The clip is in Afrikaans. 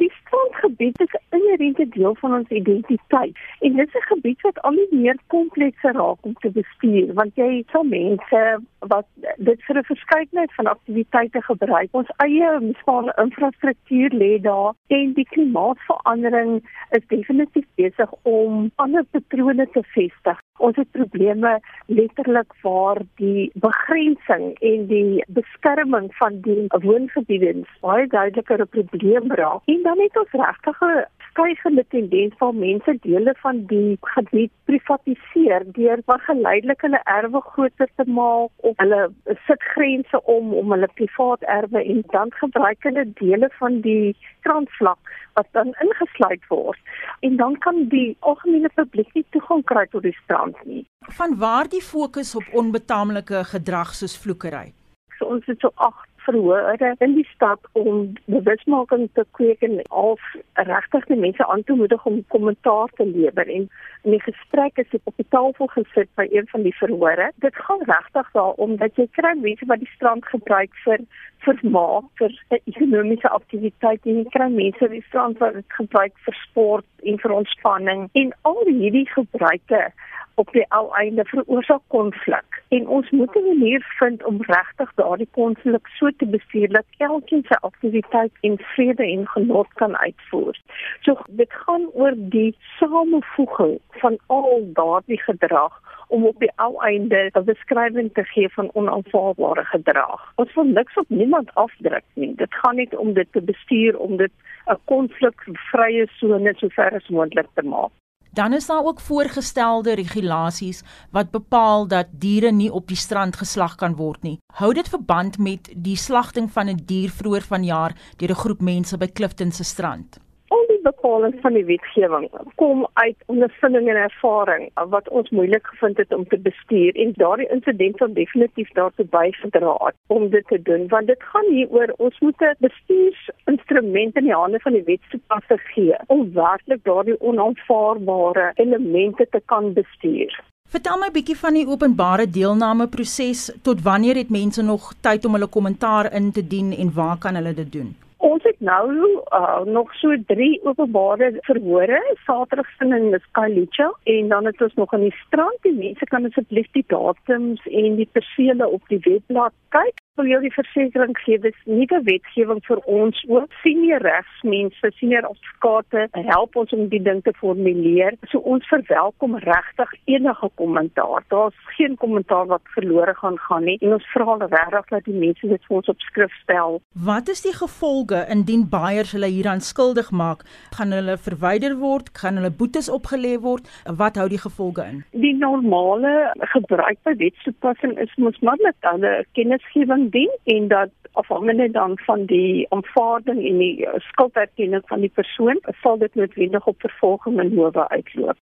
die strandgebied is 'n inherente deel van ons identiteit. En dit is 'n gebied wat al meer kompleks raak om te bestuur, want jy het so mense wat dit vir 'n verskeidenheid van aktiwiteite gebruik. Ons eie munisipale infrastruktuur lê daar en die klimaatsverandering is definitief besig om ander patrone te vestig. Ons het probleme letterlik waar die begrensing en die beskerming van die woongebiede baie duideliker 'n probleem raak. En dan het ons regtig 'n stygende tendens van mense dele van die gebied privatiseer deur van geleidelik hulle erwe groter te maak of hulle sit grense om om hulle privaat erwe en dan gebruik hulle dele van die strandvlak wat dan ingesluit word en dan kan die algemene publiek nie toegang kry tot die strand nie. Van waar die fokus op onbetaamlike gedrag soos vloekery? So ons het so 8 verhore in die stad om bewusmaking te kweek en of regtig die mense aan te moedig om kommentaar te lewer. En in die gesprek is dit op die tafel gesit by een van die verhore. Dit gaan regtig daaroor dat jy kry mense wat die strand gebruik vir vermaak, vir ekonomiese aktiwiteite en jy kry mense wat die strand wat dit gebruik vir sport en vir ontspanning. En al hierdie gebruike op die ou einde veroorsaak konflik en ons moet 'n manier vind om regtig daardie konflik so te bestuur dat elkeen sy aktiwiteit in vrede en genot kan uitvoer. So dit gaan oor die samevoeging van al daardie gedrag om op die ou einde 'n beskrywing te gee van onaanvaarbare gedrag. Ons wil niks op niemand afdruk nie. Dit gaan net om dit te bestuur om dit 'n konflikvrye sone sover as moontlik te maak. Dan is daar ook voorgestelde regulasies wat bepaal dat diere nie op die strand geslag kan word nie. Hou dit verband met die slagting van 'n dier vroeër vanjaar deur 'n groep mense by Clifton se strand bepaling van die wetgewing kom uit ondervinding en ervaring wat ons moeilik gevind het om te bestuur en daardie insident sal definitief daartoe bygedra het om dit te doen want dit gaan hier oor ons moet 'n bestuursinstrument in die hande van die wetstoepasser gee om werklik daardie onaanvaarbare elemente te kan bestuur. Vertel my 'n bietjie van die openbare deelname proses. Tot wanneer het mense nog tyd om hulle kommentaar in te dien en waar kan hulle dit doen? Ons het nou uh, nog so 3 openbare verhore, Saterdag in Skalicha en dan het ons nog aan die strand. Die mense kan asseblief die datums en die persele op die webblad kyk wil jou die versekering gee dis nie 'n wetgewing vir ons ook. Senior regsmense senior advokate help ons om die ding te formuleer. So ons verwelkom regtig enige kommentaar. Daar's geen kommentaar wat verlore gaan gaan nie. En ons vra regtig dat die mense dit vir ons op skrif stel. Wat is die gevolge indien baiers hulle hieraan skuldig maak? Gaan hulle verwyder word? Gaan hulle boetes opgelê word? Wat hou die gevolge in? Die normale gebruik by wetstoepassing is mos maar net hulle kennisgewing dien en dat afhangende dan van die aanvaarding en die uh, skulderkenning van die persoon sal dit noodwendig op vervolging en howe uitloop.